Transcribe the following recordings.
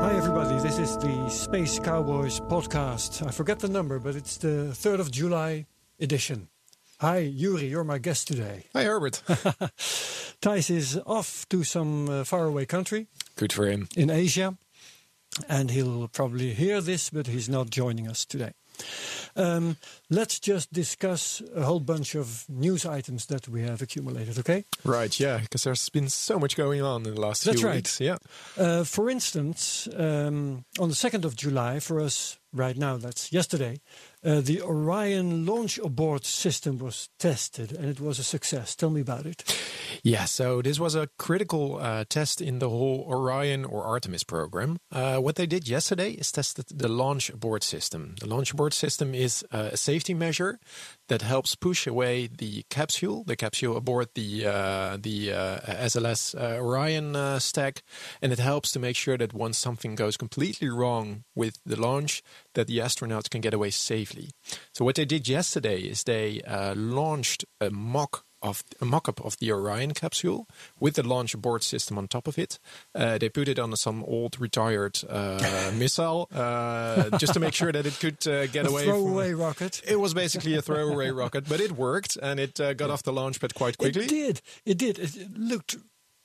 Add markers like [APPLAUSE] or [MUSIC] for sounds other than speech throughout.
Hi, everybody. This is the Space Cowboys podcast. I forget the number, but it's the 3rd of July edition. Hi, Yuri, you're my guest today. Hi, Herbert. [LAUGHS] Thijs is off to some uh, faraway country Good for him. in Asia, and he'll probably hear this, but he's not joining us today. Um, let's just discuss a whole bunch of news items that we have accumulated, okay? Right, yeah, because there's been so much going on in the last That's few right. weeks. Yeah. Uh, for instance, um, on the 2nd of July, for us right now, that's yesterday, uh, the Orion launch abort system was tested and it was a success. Tell me about it. Yeah, so this was a critical uh, test in the whole Orion or Artemis program. Uh, what they did yesterday is tested the launch abort system. The launch abort system is uh, a safety measure that helps push away the capsule, the capsule aboard the uh, the uh, SLS uh, Orion uh, stack, and it helps to make sure that once something goes completely wrong with the launch, that the astronauts can get away safely. So what they did yesterday is they uh, launched a mock of a mock-up of the Orion capsule with the launch abort system on top of it. Uh, they put it on some old retired uh, [LAUGHS] missile uh, just to make sure that it could uh, get a away. throwaway from, rocket. It was basically a throwaway rocket, but it worked and it uh, got off the launch pad quite quickly. It did. It did. It looked,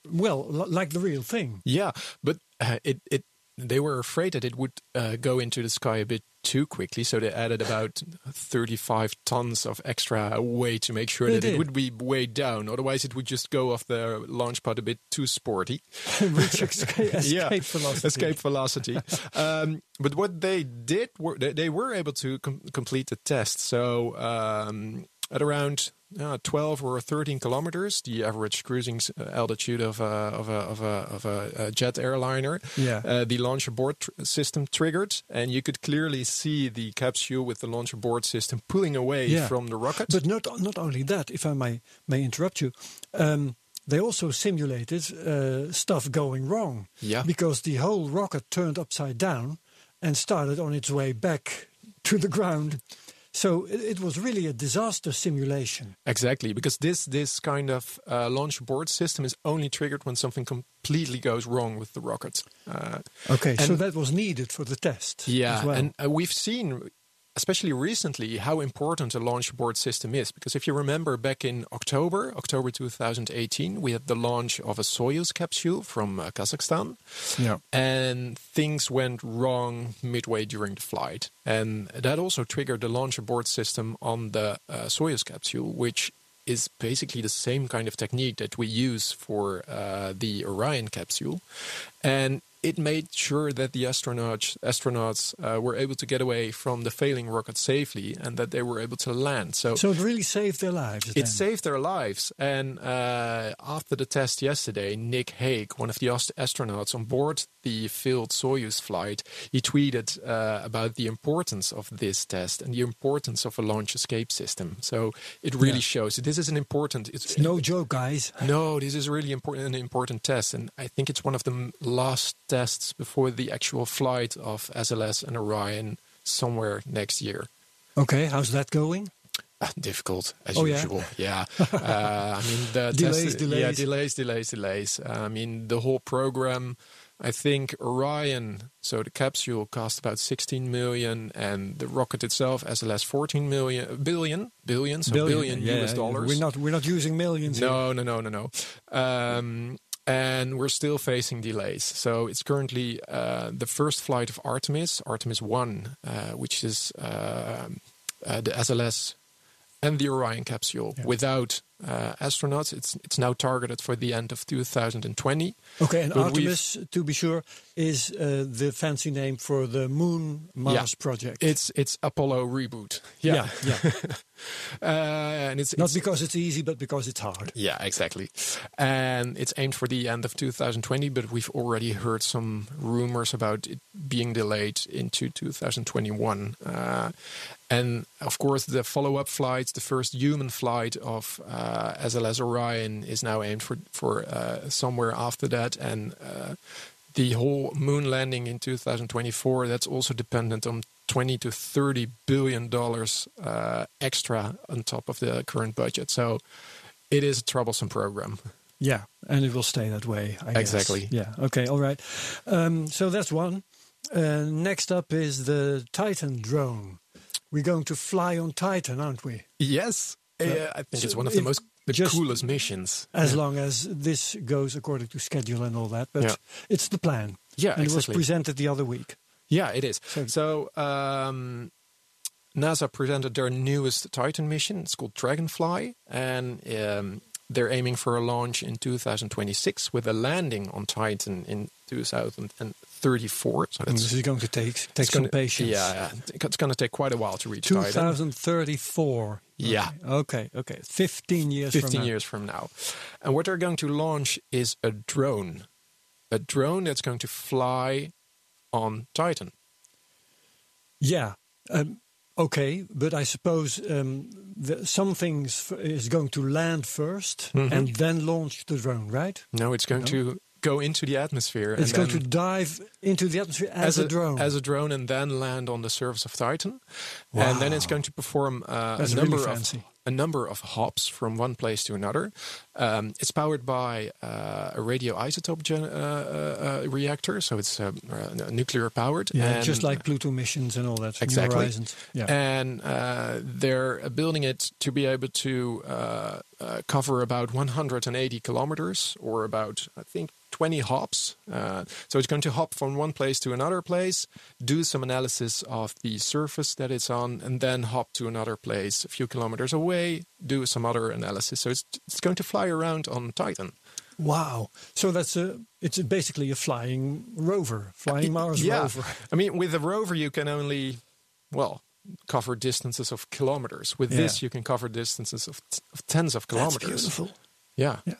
well, li- like the real thing. Yeah, but uh, it it they were afraid that it would uh, go into the sky a bit too quickly, so they added about 35 tons of extra weight to make sure They that did. it would be weighed down. Otherwise, it would just go off the launch pad a bit too sporty. [LAUGHS] Reach escape, [LAUGHS] escape yeah, velocity. escape velocity. um, but what they did, were, they, they were able to com- complete the test. So um, at around uh, 12 or 13 kilometers, the average cruising uh, altitude of a, of a, of a, of a, a jet airliner, Yeah. uh, the launch abort tr- system triggered, and you could clearly see the capsule with the launch abort system pulling away Yeah. from the rocket. But not not only that, if I may may interrupt you, um, they also simulated uh, stuff going wrong. Yeah. Because the whole rocket turned upside down and started on its way back to the ground. So it, was really a disaster simulation. Exactly, because this this kind of uh, launch abort system is only triggered when something completely goes wrong with the rocket. Uh, Okay, so that was needed for the test. yeah, well. and uh, we've seen, especially recently, how important a launch abort system is. Because if you remember, back in October, October 2018, we had the launch of a Soyuz capsule from uh, Kazakhstan. yeah. and things went wrong midway during the flight. And that also triggered the launch abort system on the uh, Soyuz capsule, which is basically the same kind of technique that we use for uh, the Orion capsule. And it made sure that the astronauts astronauts uh, were able to get away from the failing rocket safely and that they were able to land. So, So it really saved their lives. it then. saved their lives. And uh, after the test yesterday, Nick Hague, one of the ast- astronauts on board the failed Soyuz flight, he tweeted uh, about the importance of this test and the importance of a launch escape system. So it really Yeah. shows this is an important. It's, It's no joke, guys. no, this is really important, an important test, and I think it's one of the last tests before the actual flight of SLS and Orion somewhere next year. Okay, how's that going? Uh, difficult as Oh, usual. Yeah. [LAUGHS] uh, I mean, the Delays, test, delays. Yeah, delays, delays, delays. I mean, the whole program. I think Orion, so the capsule cost about 16 million, and the rocket itself, SLS, 14 million, billion, billion, so billion, yeah, US dollars. We're not we're not using millions. here. No, no, no, no, no. Um, and we're still facing delays. So it's currently uh, the first flight of Artemis, Artemis 1, uh, which is uh, uh, the SLS and the Orion capsule Yeah. without uh, astronauts. It's it's now targeted for the end of 2020. Okay, and But Artemis, to be sure, is uh, the fancy name for the Moon Mars project. It's it's Apollo reboot. yeah, yeah. [LAUGHS] uh, and it's Not it's- because it's easy, but because it's hard. Yeah, exactly. And it's aimed for the end of 2020, but we've already heard some rumors about it being delayed into 2021. Uh, and of course, the follow up flights, the first human flight of uh, SLS Orion, is now aimed for, for uh, somewhere after that. And uh, the whole moon landing in 2024, that's also dependent on 20 to 30 billion dollars uh, extra on top of the current budget. So it is a troublesome program. Yeah, and it will stay that way. I guess. Exactly. Yeah. Okay. All right. Um, so that's one. Uh, next up is the Titan drone. We're going to fly on Titan, aren't we? Yes, yeah, I think it's one of the most the coolest missions. As yeah. long as this goes according to schedule and all that. But Yeah. it's the plan. Yeah, and it was presented the other week. Yeah, it is. So- So, um, NASA presented their newest Titan mission. It's called Dragonfly, and um, they're aiming for a launch in 2026 with a landing on Titan in 2034. So that's this is going to take take some gonna- patience. Yeah, it's going to take quite a while to reach Titan. 2034. Yeah. Okay. Okay. 15 years 15 from now. years from now. And what they're going to launch is a drone. A drone that's going to fly on Titan. Yeah. Um, okay, but I suppose um, the, some things is going to land 1st Mhm. and then launch the drone, right? No, it's going to go into the atmosphere. It's and going to dive into the atmosphere as, a, drone. As a drone and then land on the surface of Titan. Wow. And then it's going to perform uh, a number really of a number of hops from one place to another. Um, it's powered by uh, a radioisotope gen- uh, uh, uh, reactor, so it's uh, uh, nuclear powered. yeah, just like Pluto missions and all that. Exactly. Horizons. Yeah. And uh, they're building it to be able to uh, uh, cover about 180 kilometers, or about I think 20 hops. Uh, so it's going to hop from one place to another place, do some analysis of the surface that it's on, and then hop to another place a few kilometers away, do some other analysis. So it's it's going to fly around on Titan. wow. So that's a. It's basically a flying rover, flying Mars yeah. rover. I mean, with a rover, you can only, well, cover distances of kilometers. With Yeah. this, you can cover distances of, t- of tens of That's kilometers. beautiful. Yeah. Yeah.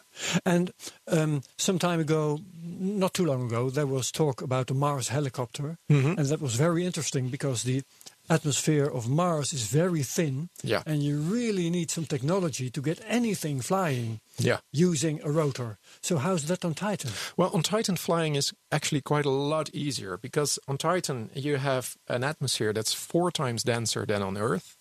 And um, some time ago, not too long ago, there was talk about the Mars helicopter. Mhm. And that was very interesting because the atmosphere of Mars is very thin. Yeah. And you really need some technology to get anything flying Yeah. using a rotor. So, how's that on Titan? Well, on Titan, flying is actually quite a lot easier because on Titan, you have an atmosphere that's four times denser than on Earth.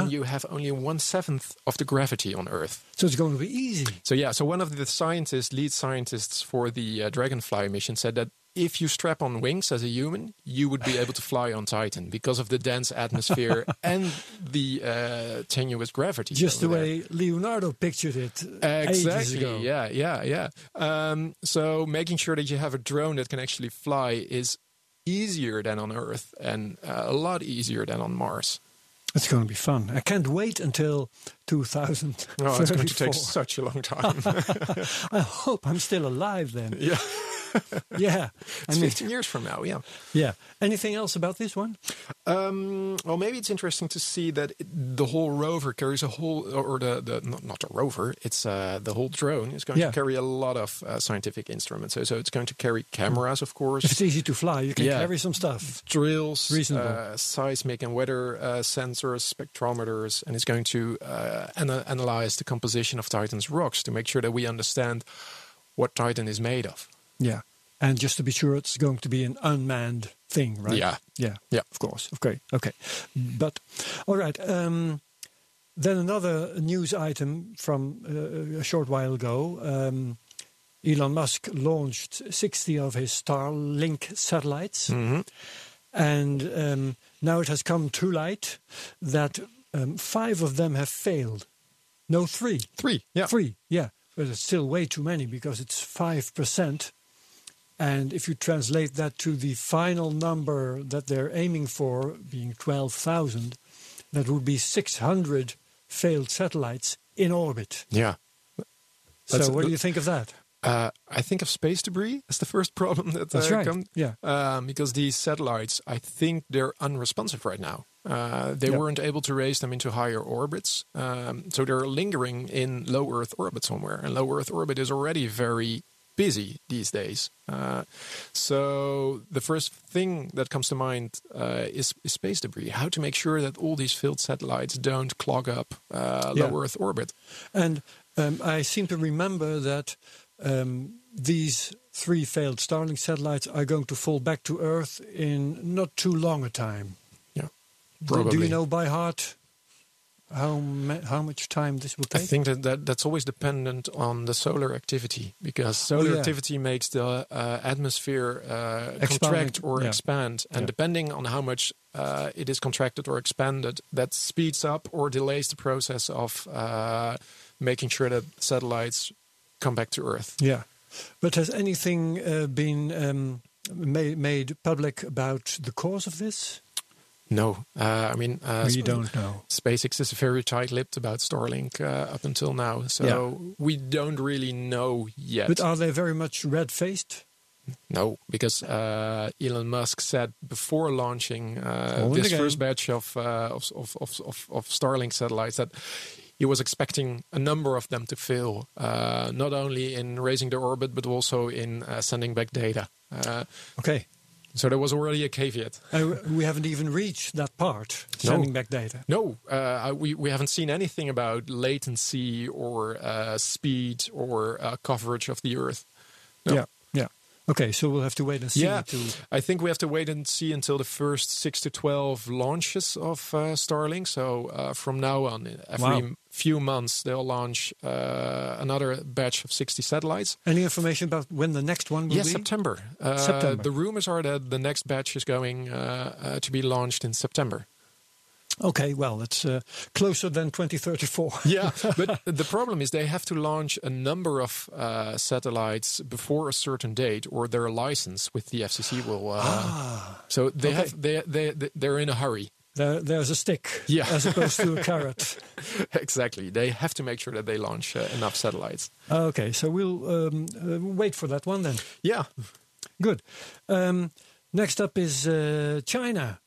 And you have only one seventh of the gravity on Earth. so, it's going to be easy. So, yeah, so one of the scientists, lead scientists for the uh, Dragonfly mission, said that if you strap on wings as a human, you would be able to fly on Titan because of the dense atmosphere [LAUGHS] and the uh, tenuous gravity. Just the there. way Leonardo pictured it Exactly. Yeah, yeah, yeah. Um, so making sure that you have a drone that can actually fly is easier than on Earth and uh, a lot easier than on Mars. It's going to be fun. I can't wait until 2000. Oh, it's going to take such a long time. [LAUGHS] I hope I'm still alive then. yeah, [LAUGHS] Yeah. I mean, 15 years from now. Yeah. yeah. Anything else about this one? Um, well, maybe it's interesting to see that it, the whole rover carries a whole, or the, the not, not a rover, it's uh, the whole drone is going Yeah. to carry a lot of uh, scientific instruments. So, so it's going to carry cameras, of course. It's easy to fly, you can Yeah. carry some stuff. drills, Reasonable. uh, seismic and weather uh, sensors, spectrometers, and it's going to uh, ana- analyze the composition of Titan's rocks to make sure that we understand what Titan is made of. Yeah. And just to be sure, it's going to be an unmanned thing, right? Yeah. Yeah. Yeah. Of course. Okay. Okay. But, all right. Um, then another news item from uh, a short while ago. Um, Elon Musk launched 60 of his Starlink satellites. Mm-hmm. And um, now it has come to light that um, five of them have failed. No, three. Three, yeah. Three, yeah. But it's still way too many because it's 5%. And if you translate that to the final number that they're aiming for, being 12,000, that would be 600 failed satellites in orbit. Yeah. So, That's- what do you think of that? Uh, I think of space debris as the [LAUGHS] first problem that That's uh, right. come- Yeah. um, because these satellites, I think they're unresponsive right now. Uh, they Yeah. weren't able to raise them into higher orbits, um, so they're lingering in low Earth orbit somewhere. And low Earth orbit is already very busy these days. Uh, so the first thing that comes to mind uh, is, is space debris. How to make sure that all these failed satellites don't clog up uh, Yeah. low Earth orbit. And um, I seem to remember that um, these three failed Starlink satellites are going to fall back to Earth in not too long a time. Yeah, Do- Do, you know by heart how ma- how much time this will take? I think that, that that's always dependent on the solar activity because solar Oh, yeah. activity makes the uh, atmosphere uh, contract or yeah. expand, and Yeah. depending on how much uh, it is contracted or expanded, that speeds up or delays the process of uh, making sure that satellites come back to Earth. Yeah, but has anything uh, been um, ma- made public about the cause of this? No, uh, I mean uh, we don't know. SpaceX is very tight-lipped about Starlink uh, up until now, so Yeah. we don't really know yet. But are they very much red-faced? No, because uh, Elon Musk said before launching uh, this first batch of, uh, of, of, of, of, Starlink satellites that he was expecting a number of them to fail, uh, not only in raising their orbit, but also in uh, sending back data. Uh, Okay, so there was already a caveat. and we haven't even reached that part, No. sending back data. No, uh, we, we haven't seen anything about latency or uh, speed or uh, coverage of the Earth. No. Yeah, yeah. Okay, so we'll have to wait and see. Yeah, I think we have to wait and see until the first six to twelve launches of uh, Starlink. So uh, from now on, every Wow. Few months they'll launch uh, another batch of sixty satellites. any information about when the next one will Yes, be? September. Uh, September. The rumors are that the next batch is going uh, uh, to be launched in September. Okay, well, it's uh, closer than 2034. [LAUGHS] Yeah, [LAUGHS] but the problem is they have to launch a number of uh, satellites before a certain date, or their license with the FCC will. Uh, so they Okay. have they they they're in a hurry. There, there's a stick Yeah. as opposed to a [LAUGHS] carrot. exactly. They have to make sure that they launch uh, enough satellites. Okay, so we'll um, uh, wait for that one then. Yeah. Good. Um, next up is uh, China.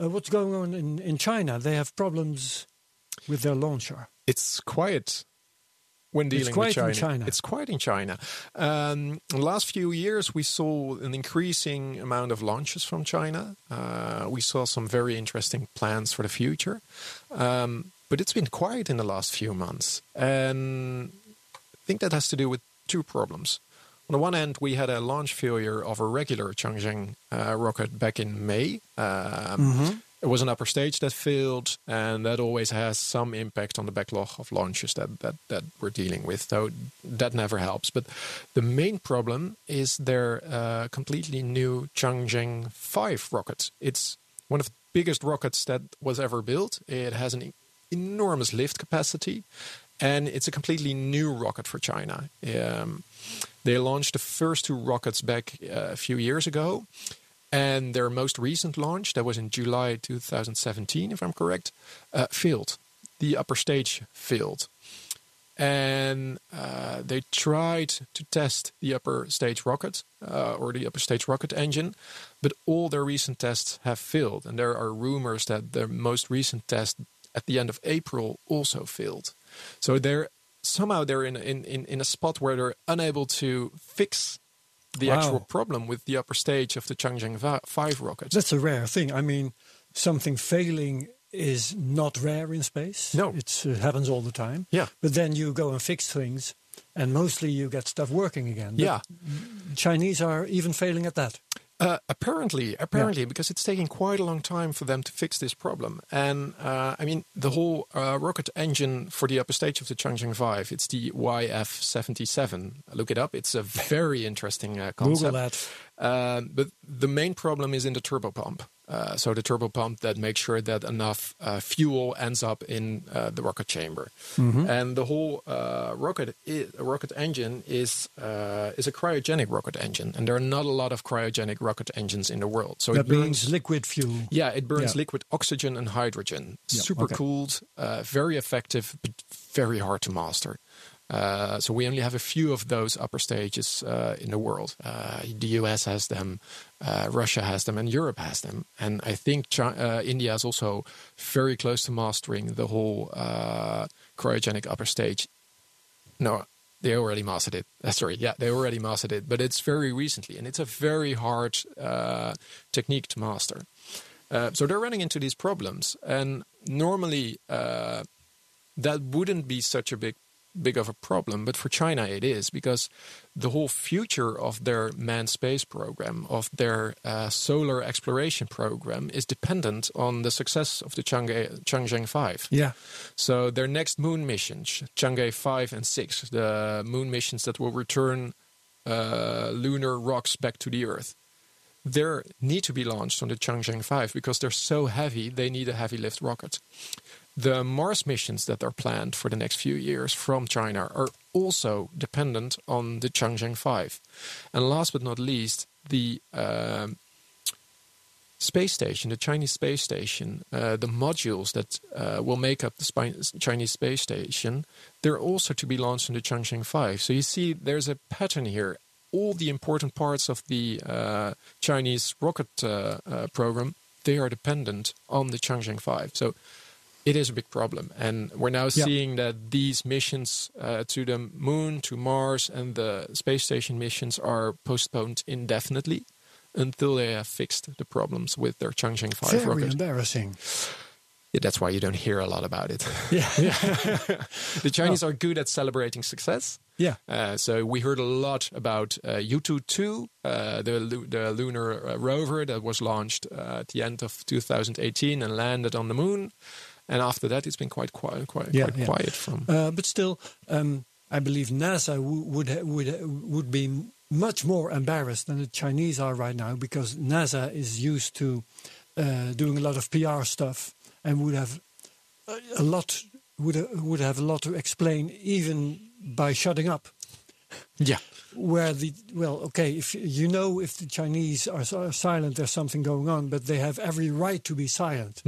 Uh, what's going on in, in China? They have problems with their launcher. It's quiet when dealing in with China. China. It's quite in China. Um, in the last few years, we saw an increasing amount of launches from China. Uh, we saw some very interesting plans for the future. Um, but it's been quiet in the last few months. And I think that has to do with two problems. On the one hand, we had a launch failure of a regular Changzheng uh, rocket back in May. Um, It was an upper stage that failed, and that always has some impact on the backlog of launches that, that, that we're dealing with. So that never helps. But the main problem is their uh, completely new Changzheng 5 rocket. It's one of the biggest rockets that was ever built. It has an enormous lift capacity, and it's a completely new rocket for China. Um, they launched the first two rockets back uh, a few years ago, and their most recent launch, that was in July 2017, if I'm correct, uh, failed. The upper stage failed. And uh, they tried to test the upper stage rocket uh, or the upper stage rocket engine, but all their recent tests have failed. And there are rumors that their most recent test at the end of April also failed. So they're somehow they're in in, in, in a spot where they're unable to fix the Wow. actual problem with the upper stage of the Changzheng 5 rocket. That's a rare thing. I mean, something failing is not rare in space. No. It uh, happens all the time. Yeah. But then you go and fix things, and mostly you get stuff working again. But yeah. Chinese are even failing at that. Uh, apparently, apparently, because it's taking quite a long time for them to fix this problem. And uh, I mean, the whole uh, rocket engine for the upper stage of the Changzheng 5, it's the YF77. Look it up. It's a [LAUGHS] very interesting uh, concept. Google that. Um, but the main problem is in the turbopump. Uh, so the turbo pump that makes sure that enough uh, fuel ends up in uh, the rocket chamber. And the whole uh, rocket i- rocket engine is uh, is a cryogenic rocket engine, and there are not a lot of cryogenic rocket engines in the world. So that it burns liquid fuel. yeah, it burns Yeah. liquid oxygen and hydrogen. Yeah, Super okay. cooled, uh, very effective, but very hard to master. Uh, so we only have a few of those upper stages uh, in the world. Uh, the US has them, uh, Russia has them, and Europe has them. And I think Chi- uh, India is also very close to mastering the whole uh, cryogenic upper stage. No, they already mastered it. Sorry, yeah, they already mastered it, but it's very recently, and it's a very hard technique to master. So they're running into these problems, and normally that wouldn't be such a big big of a problem, but for China it is because the whole future of their manned space program, of their uh, solar exploration program, is dependent on the success of the Chang'e, Changzheng Five. Yeah. So their next moon missions, Chang'e 5 and 6, the moon missions that will return uh, lunar rocks back to the Earth, they need to be launched on the Chang'e 5 because they're so heavy, they need a heavy lift rocket. The Mars missions that are planned for the next few years from China are also dependent on the Changzheng 5. And last but not least, the um, space station, the Chinese space station, uh, the modules that uh, will make up the Chinese space station, they're also to be launched in the Changzheng 5. So you see, there's a pattern here. All the important parts of the uh, Chinese rocket uh, uh, program, they are dependent on the Changzheng 5. So it is a big problem. And we're now Yeah. seeing that these missions uh, to the moon, to Mars, and the space station missions are postponed indefinitely until they have fixed the problems with their Changzheng 5 Very rocket. embarrassing. Yeah, that's why you don't hear a lot about it. Yeah. [LAUGHS] [LAUGHS] the Chinese are good at celebrating success. Yeah. Uh, so we heard a lot about uh, Yutu, uh, the, the lunar uh, rover that was launched uh, at the end of 2018 and landed on the moon. And after that, it's been quite quiet, quite, Yeah, quite yeah. quiet from. Uh, but still, um, I believe NASA would ha- would ha- would be much more embarrassed than the Chinese are right now because NASA is used to uh, doing a lot of PR stuff and would have a, lot would would have a lot to explain even by shutting up. Yeah. Where the well, okay, if you know if the Chinese are, are silent, there's something going on, but they have every right to be silent.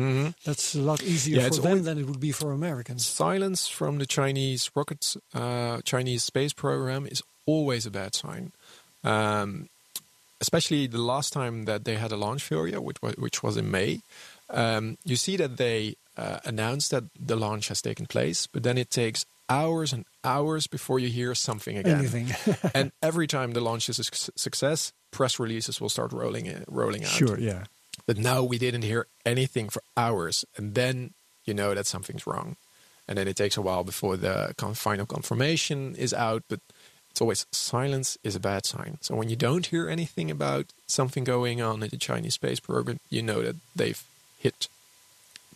That's a lot easier Yeah, for them than it would be for Americans. Silence from the Chinese rocket, uh, Chinese space program is always a bad sign. Um, especially the last time that they had a launch failure, which was, which was in May. Um, you see that they uh, announced that the launch has taken place, but then it takes hours and hours before you hear something again. Anything. [LAUGHS] and every time the launch is a suc- success, press releases will start rolling in, rolling out. Sure, yeah. But now we didn't hear anything for hours, and then you know that something's wrong. And then it takes a while before the con- final confirmation is out. But it's always silence is a bad sign. So when you don't hear anything about something going on in the Chinese space program, you know that they've hit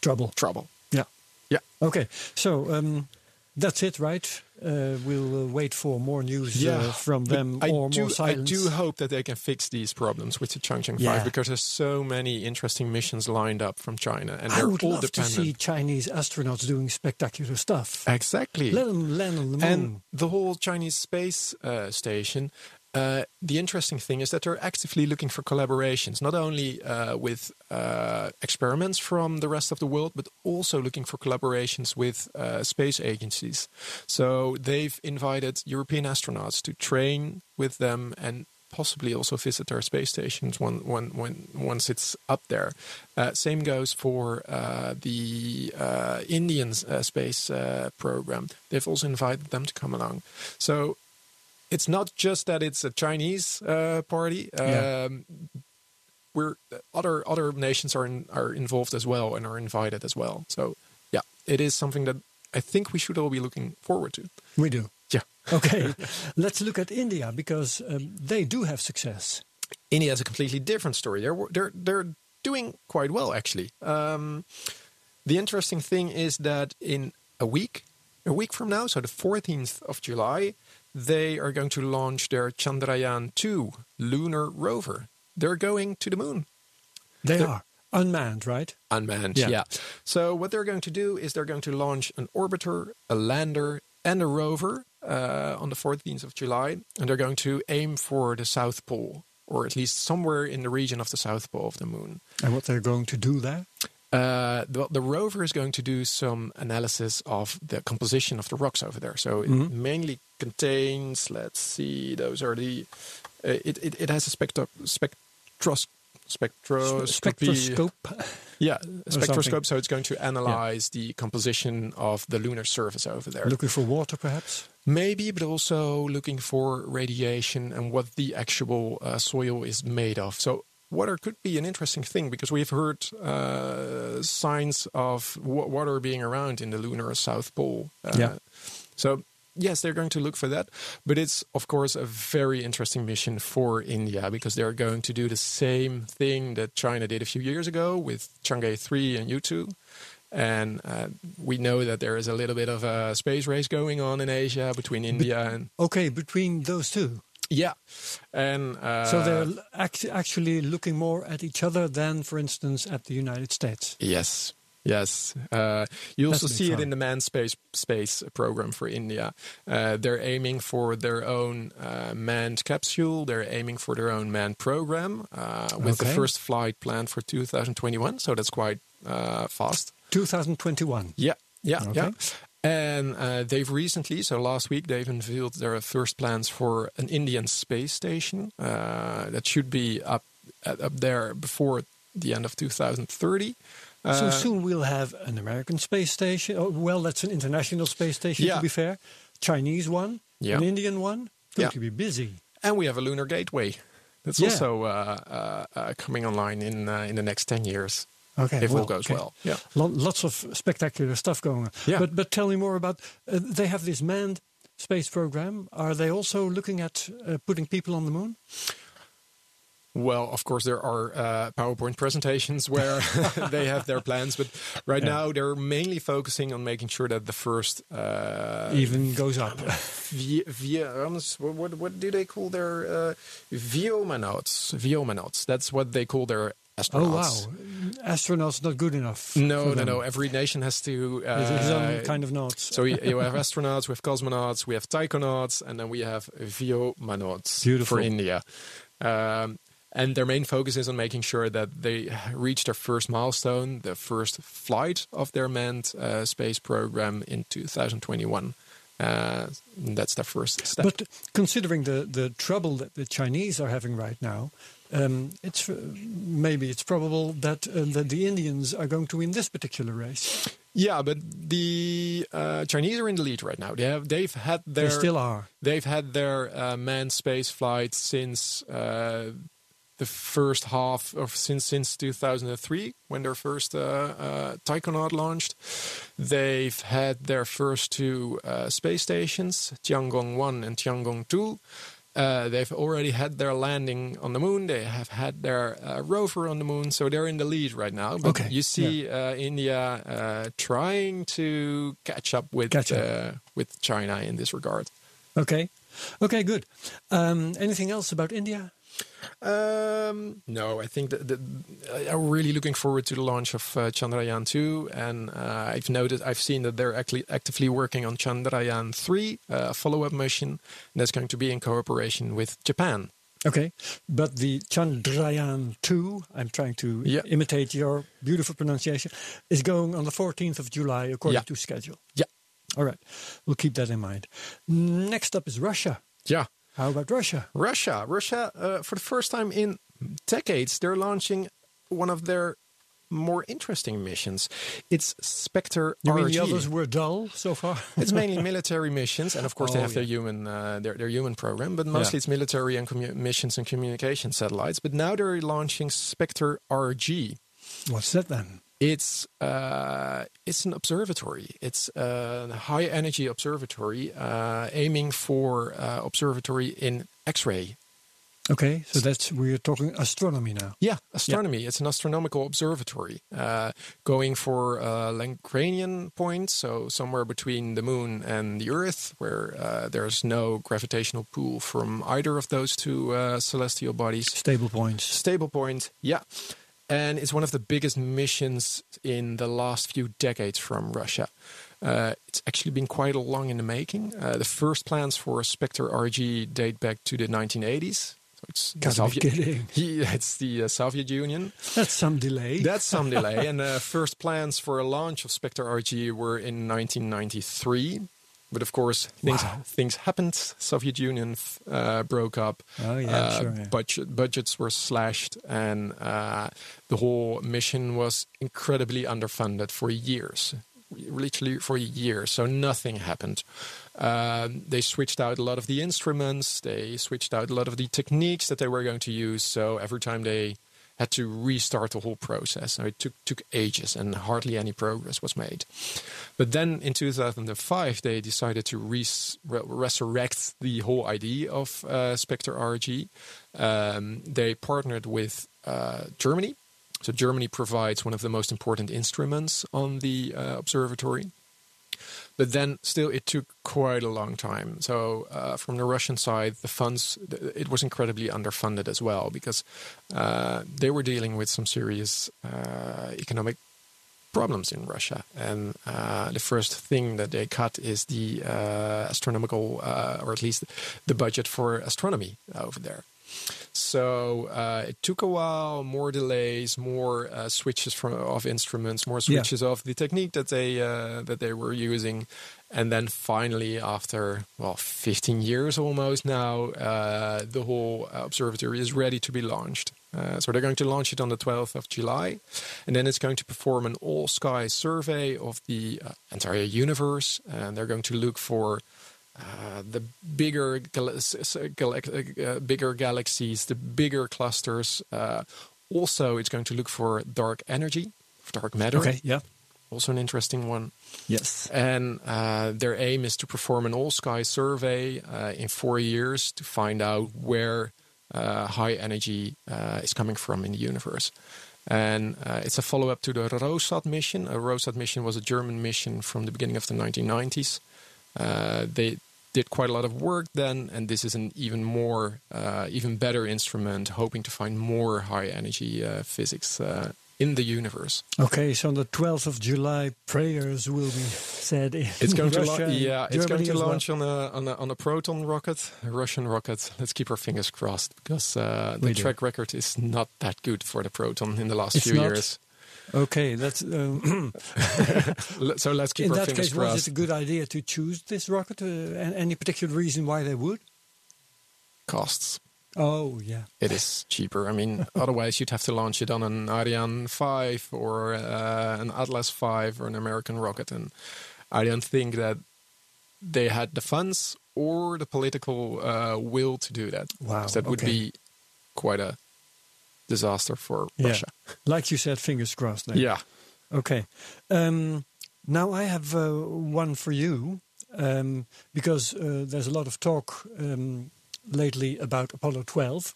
Trouble. trouble. Yeah. Yeah. Okay. So um, that's it, right? Uh, we'll uh, wait for more news uh, from them I or do, more I do hope that they can fix these problems with the Changzheng Yeah. 5 because there's so many interesting missions lined up from China and I they're would all love to see Chinese astronauts doing spectacular stuff. Exactly. Let them land on the moon. and the whole Chinese space uh, station. Uh, the interesting thing is that they're actively looking for collaborations, not only uh, with uh, experiments from the rest of the world, but also looking for collaborations with uh, space agencies. So they've invited European astronauts to train with them and possibly also visit their space stations when, when, when once it's up there. Uh, same goes for uh, the uh, Indian uh, space uh, program. They've also invited them to come along. So it's not just that it's a Chinese uh, party. Yeah. Um, we're other other nations are in, are involved as well and are invited as well. So yeah, it is something that I think we should all be looking forward to. we do. Yeah. [LAUGHS] Okay. Let's look at India because um, they do have success. India has a completely different story. They're they're they're doing quite well actually. Um, the interesting thing is that in a week, a week from now, so the 14th of July, they are going to launch their Chandrayaan 2 lunar rover. They're going to the moon. They They're- are. Unmanned, right? unmanned. Yeah. Yeah. So what they're going to do is they're going to launch an orbiter, a lander, and a rover uh, on the 14th of July, and they're going to aim for the South Pole, or at least somewhere in the region of the South Pole of the Moon. And what they're going to do there? Uh, the, the rover is going to do some analysis of the composition of the rocks over there. So it Mhm. mainly contains, let's see, those are the. Uh, it, it it has a spectro spectros spectroscopy. Spectroscope. Yeah, spectroscope. So it's going to analyze the composition of the lunar surface over there. Looking for water, perhaps? Maybe, but also looking for radiation and what the actual uh, soil is made of. So water could be an interesting thing because we've heard uh, signs of wa- water being around in the lunar south pole. Uh, Yeah. So yes, they're going to look for that, but it's of course a very interesting mission for India because they're going to do the same thing that China did a few years ago with Chang'e three and Yutu. And uh, we know that there is a little bit of a space race going on in Asia between India and Okay, between those two. Yeah, and uh, so they're act- actually looking more at each other than, for instance, at the United States. Yes. Yes, uh, you also see it in the manned space space program for India. Uh, they're aiming for their own uh, manned capsule. They're aiming for their own manned program uh, with the first flight planned for 2021. So that's quite uh, fast. 2021. Yeah, yeah, Okay. yeah. And uh, they've recently, so last week, they've unveiled their first plans for an Indian space station uh, that should be up up there before the end of 2030. so Uh, soon we'll have an American space station. Oh, well, that's an international space station, Yeah. to be fair. Chinese one, Yeah. an Indian one. Going Yeah. to be busy. And we have a lunar gateway. That's Yeah. also uh, uh, uh, coming online in uh, in the next ten years, Okay, if all goes okay. well. Yeah. Lo- lots of spectacular stuff going on. Yeah. But but tell me more about. Uh, they have this manned space program. Are they also looking at uh, putting people on the moon? Well, of course, there are uh, PowerPoint presentations where [LAUGHS] they have their plans, but right Yeah. now they're mainly focusing on making sure that the first uh, Even goes up. vi- vi- um, what, what what do they call their uh, vyomanauts? Vyomanauts. That's what they call their oh astronauts. wow, astronauts not good enough. No, no, no. Every nation has to. Uh, His own kind of notes. So you, you have [LAUGHS] astronauts, we have cosmonauts, we have taikonauts, and then we have vyomanauts Beautiful. for India. Um, and their main focus is on making sure that they reach their first milestone, the first flight of their manned uh, space program in 2021. Uh, that's their first step. But considering the, the trouble that the Chinese are having right now, um, it's uh, maybe it's probable that, uh, that the Indians are going to win this particular race. yeah, but the uh, Chinese are in the lead right now. They have they've had their they still are. They've had their uh, manned space flight since uh, the first half of since since 2003 when their first uh, uh, Taikonaut launched. They've had their first two uh, space stations, Tiangong 1 and Tiangong 2. Uh, they've already had their landing on the moon. They have had their uh, rover on the moon, so they're in the lead right now. But Okay, you see uh, India uh, trying to catch up with Catch up. Uh, with China in this regard. Okay, okay, good. Um, anything else about India? Um, no, I think that, that I'm really looking forward to the launch of uh, Chandrayaan 2, and uh, I've noted, I've seen that they're actually actively working on Chandrayaan 3, uh, a follow-up mission, that's going to be in cooperation with Japan. Okay, but the Chandrayaan 2, I'm trying to Yeah. imitate your beautiful pronunciation, is going on the 14th of July according Yeah. to schedule. Yeah. All right, we'll keep that in mind. Next up is Russia. Yeah, How about Russia? Russia. Russia, uh, for the first time in decades, they're launching one of their more interesting missions. It's Spektr You mean the others were dull so far? [LAUGHS] it's mainly [LAUGHS] military missions, and of course they Oh, have their human uh, their their human program, but mostly it's military and commu- missions and communication satellites. But now they're launching Spectre RG. What's that then? It's uh, it's an observatory. It's a high energy observatory uh, aiming for uh, observatory in X-ray. Okay, so that's we're talking astronomy now. Yeah, astronomy. It's an astronomical observatory uh, going for uh, Lagrangian point, so somewhere between the moon and the Earth, where uh, there's no gravitational pull from either of those two uh, celestial bodies. Stable points. Stable point, yeah. And it's one of the biggest missions in the last few decades from Russia. Uh, it's actually been quite a long in the making. Uh, the first plans for Spektr-RG date back to the 1980s. So it's the Gotta Soviet, kidding. [LAUGHS] Yeah, it's the uh, Soviet Union. That's some delay. That's some [LAUGHS] delay. And the first plans for a launch of Spektr-RG were in 1993. But of course, things Wow. things happened. Soviet Union uh, broke up. Oh, yeah, Uh, sure, yeah. Budget budgets were slashed, and uh, the whole mission was incredibly underfunded for years, literally for years. So nothing happened. Um, they switched out a lot of the instruments. They switched out a lot of the techniques that they were going to use. So every time they had to restart the whole process. So it took took ages, and hardly any progress was made. But then in 2005, they decided to re- resurrect the whole idea of uh, Spektr-RG. Um, they partnered with uh, Germany. So Germany provides one of the most important instruments on the uh, observatory. But then still, it took quite a long time. So uh, from the Russian side, the funds it was incredibly underfunded as well because uh, they were dealing with some serious uh, economic problems in Russia. And uh, the first thing that they cut is the uh, astronomical, uh, or at least the budget for astronomy over there. So uh, it took a while, more delays, more uh, switches from of instruments, more Yeah. switches of the technique that they uh, that they were using, and then finally, after well, 15 years almost now, uh, the whole observatory is ready to be launched. Uh, so they're going to launch it on the 12th of July, and then it's going to perform an all-sky survey of the uh, entire universe, and they're going to look for uh, the bigger gal- s- uh, bigger galaxies, the bigger clusters. Uh, also, it's going to look for dark energy, dark matter. okay, yeah. Also, an interesting one. Yes. And uh, their aim is to perform an all-sky survey uh, in four years to find out where uh, high energy uh, is coming from in the universe. And uh, it's a follow-up to the ROSAT mission. A ROSAT mission was a German mission from the beginning of the 1990s. Uh, they did quite a lot of work then, and this is an even more, uh, even better instrument, hoping to find more high-energy uh, physics uh, in the universe. Okay, so on the 12th of July, prayers will be said in It's going to Russia and yeah, it's going to as well. launch on a, on a on a proton rocket, a Russian rocket. Let's keep our fingers crossed because uh, the track record is not that good for the proton in the last It's few not? years. Okay, that's um, [LAUGHS] So let's keep in our that fingers case. Was crossed. it a good idea to choose this rocket? Uh, any particular reason why they would? Costs. Oh, yeah. It is cheaper. I mean, [LAUGHS] otherwise you'd have to launch it on an Ariane 5 or uh, an Atlas 5 or an American rocket, and I don't think that they had the funds or the political uh, will to do that. Wow, that would be quite a disaster for Yeah. Russia. [LAUGHS] Like you said, fingers crossed. Then. Yeah. Okay. Um, now I have uh, one for you um, because uh, there's a lot of talk um, lately about Apollo 12,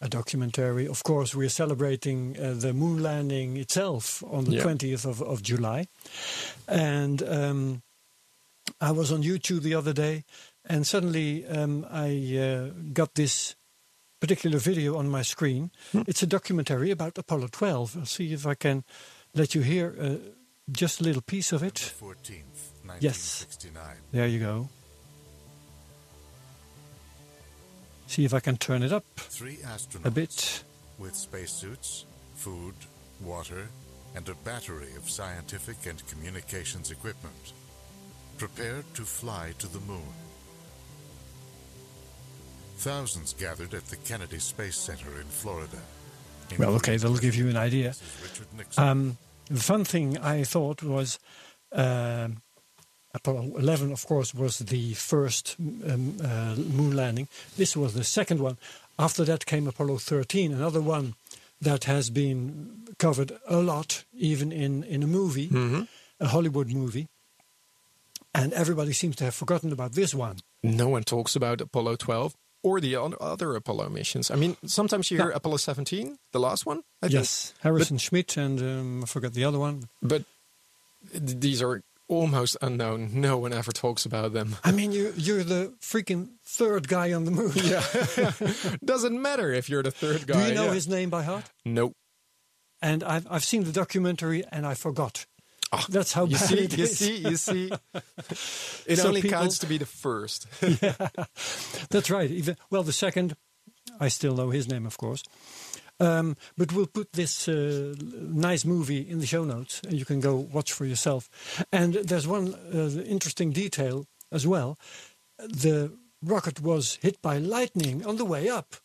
a documentary. Of course, we're celebrating uh, the moon landing itself on the Yeah. 20th of, of July. And um, I was on YouTube the other day and suddenly um, I uh, got this particular video on my screen. It's a documentary about Apollo 12. I'll see if I can let you hear uh, just a little piece of it. 14th, Yes. 1969. There you go. See if I can turn it up Three astronauts a bit. with spacesuits, food, water, and a battery of scientific and communications equipment prepared to fly to the moon. Thousands gathered at the Kennedy Space Center in Florida. Well, okay, that'll give you an idea. Richard Nixon. Um, the fun thing I thought was um Apollo 11, of course, was the first um, uh, moon landing. This was the second one. After that came Apollo 13, another one that has been covered a lot, even in, in a movie, a Hollywood movie. And everybody seems to have forgotten about this one. No one talks about Apollo 12 or the other Apollo missions. I mean, sometimes you hear No. Apollo 17, the last one. I think. yes, Harrison Schmitt and um, I forgot the other one. But these are almost unknown. No one ever talks about them. I mean, you, you're the freaking third guy on the moon. Yeah. [LAUGHS] Doesn't matter if you're the third guy. Do you know yeah. his name by heart? Nope. and I've I've seen the documentary and I forgot. That's how You bad see, it you is. see, you see. [LAUGHS] It So only people- counts to be the first. [LAUGHS] That's right. Even well, the second, I still know his name, of course. Um, but we'll put this uh, nice movie in the show notes, and you can go watch for yourself. And there's one uh, interesting detail as well. The rocket was hit by lightning on the way up,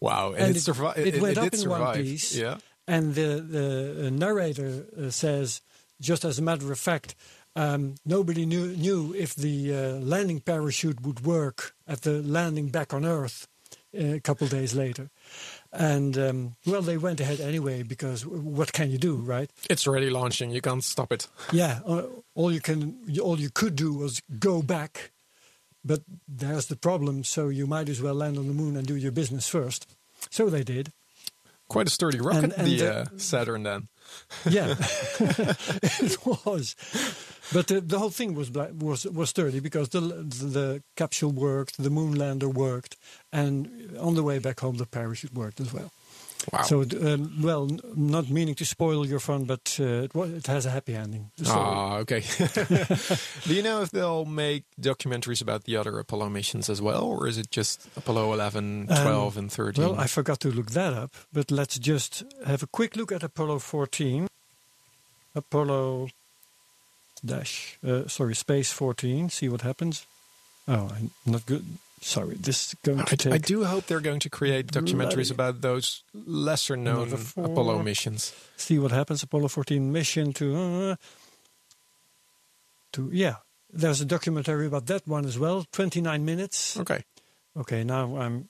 wow, and, and it, survived. it, went up in one piece. Yeah. And the the uh, narrator uh, says, just as a matter of fact, um, nobody knew knew if the uh, landing parachute would work at the landing back on Earth uh, a couple days later. And um, well, they went ahead anyway because what can you do, right? It's already launching. You can't stop it. [LAUGHS] Yeah, uh, all you can, all you could do was go back, but there's the problem. So you might as well land on the moon and do your business first. So they did. Quite a sturdy rocket, and the the- uh, Saturn. Then Yeah, [LAUGHS] [LAUGHS] it was. But the, the whole thing was black, was was sturdy because the, the the capsule worked, the moon lander worked, and on the way back home the parachute worked as well. Wow. So, um, well, not meaning to spoil your fun, but uh, it, it has a happy ending. Ah, okay. [LAUGHS] Do you know if they'll make documentaries about the other Apollo missions as well, or is it just Apollo 11, 12, and 13? Um, Well, I forgot to look that up, but let's just have a quick look at Apollo 14. Apollo dash, uh, sorry, Space 14. See what happens. Oh, I'm not good. Sorry, this is going to I, take. I do hope they're going to create documentaries about those lesser known Apollo missions. See what happens. Apollo 14 mission to. Uh, to yeah, there's a documentary about that one as well. 29 minutes. Okay. Okay, now I'm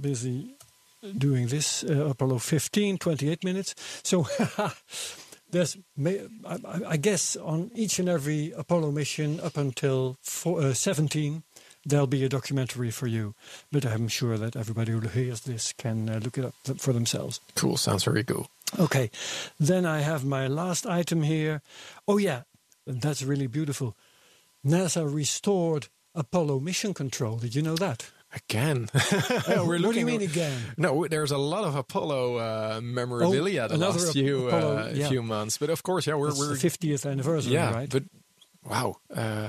busy doing this. Uh, Apollo 15, 28 minutes. So [LAUGHS] there's, I guess, on each and every Apollo mission up until four, uh, 17, there'll be a documentary for you. But I'm sure that everybody who hears this can uh, look it up th- for themselves. Cool. Sounds very cool. Okay, then I have my last item here. Oh, yeah, that's really beautiful. NASA restored Apollo mission control. Did you know that? Again. what [LAUGHS] We're looking. What do you mean again? No, there's a lot of Apollo uh, memorabilia Oh, the last few Apollo, uh, yeah. few months, but of course, yeah, we're It's we're the 50th anniversary, yeah, right? but wow, uh,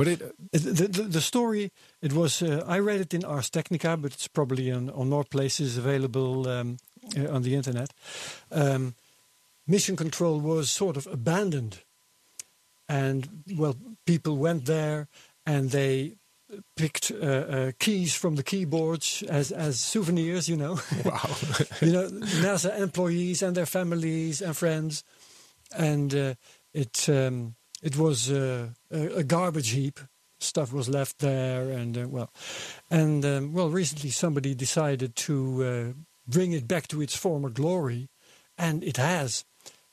what it It- the, the, the story, it was, uh, I read it in Ars Technica, but it's probably on, on more places available um, uh, on the internet. Um, mission control was sort of abandoned. And, well, people went there and they picked uh, uh, keys from the keyboards as, as souvenirs, you know. [LAUGHS] wow, [LAUGHS] you know, NASA employees and their families and friends, and uh, it um, it was uh, a, a garbage heap. Stuff was left there, and uh, well, and um, well, recently somebody decided to uh, bring it back to its former glory, and it has.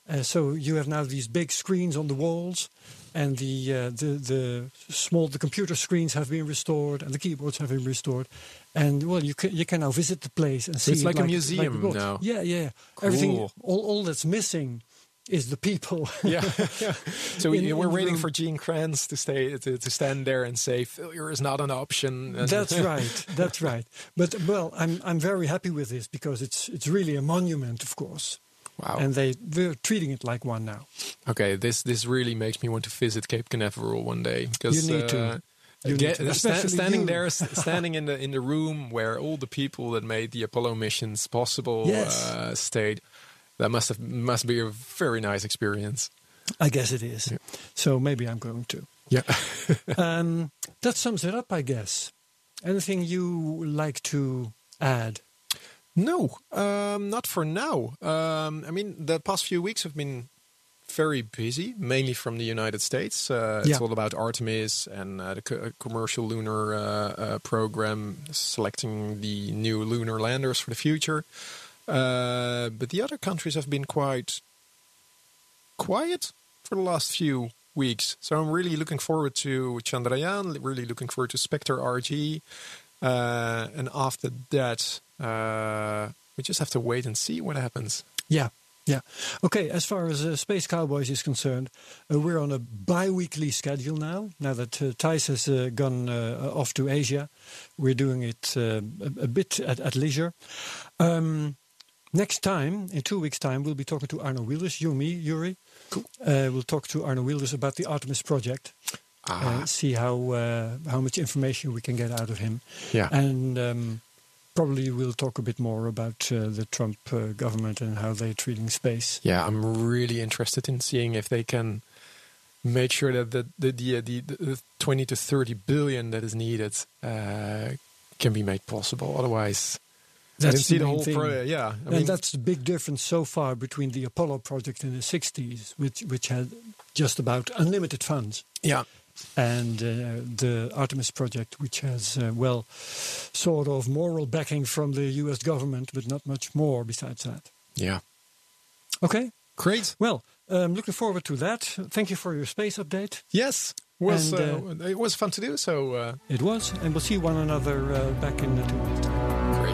Uh, so you have now these big screens on the walls, and the uh, the the small the computer screens have been restored, and the keyboards have been restored, and well, you can you can now visit the place and see. it's it like a museum was. now. Yeah, yeah. Everything, all all that's missing is the people. yeah. [LAUGHS] so we, In- we're in waiting room. for Gene Kranz to stay to, to stand there and say failure is not an option. That's [LAUGHS] right. That's right. But well, I'm I'm very happy with this because it's it's really a monument, of course, wow. and they they're treating it like one now. okay, this this really makes me want to visit Cape Canaveral one day because You need to. uh, You Get- to. sta- standing you. there, [LAUGHS] standing in the in the room where all the people that made the Apollo missions possible Yes. uh, stayed. That must have must be a very nice experience. I guess it is. So maybe I'm going to. Yeah. [LAUGHS] Um, that sums it up, I guess. Anything you like to add? no, um, not for now. Um, I mean, the past few weeks have been very busy, mainly from the United States. Uh, it's Yeah. all about Artemis and uh, the co- commercial lunar uh, uh, program, selecting the new lunar landers for the future. Uh, but the other countries have been quite quiet for the last few weeks. So I'm really looking forward to Chandrayaan, really looking forward to Spektr-RG. Uh, and after that, uh, we just have to wait and see what happens. Yeah, yeah. Okay, as far as uh, Space Cowboys is concerned, uh, we're on a bi-weekly schedule now. Now that uh, Thijs has uh, gone off to Asia, we're doing it a, a bit at, at leisure. Um, next time, in two weeks' time, we'll be talking to Arno Wielders, you, me, Yuri. Cool. Uh, we'll talk to Arno Wielders about the Artemis project. Ah, Uh, see how uh, how much information we can get out of him, yeah. and um, probably we'll talk a bit more about uh, the Trump uh, government and how they're treating space. Yeah, I'm really interested in seeing if they can make sure that the the the, the, the 20 to 30 billion that is needed uh, can be made possible. Otherwise, I didn't see the, main whole thing. pro. Yeah, I and mean, that's the big difference so far between the Apollo project in the 60s, which which had just about unlimited funds, yeah, and uh, the Artemis project, which has, uh, well, sort of moral backing from the US government, but not much more besides that. yeah. Okay, Great. well, um, looking forward to that. Thank you for your space update. Yes, was And, uh, it was fun to do. So uh, It was, and we'll see one another uh, back in the two weeks'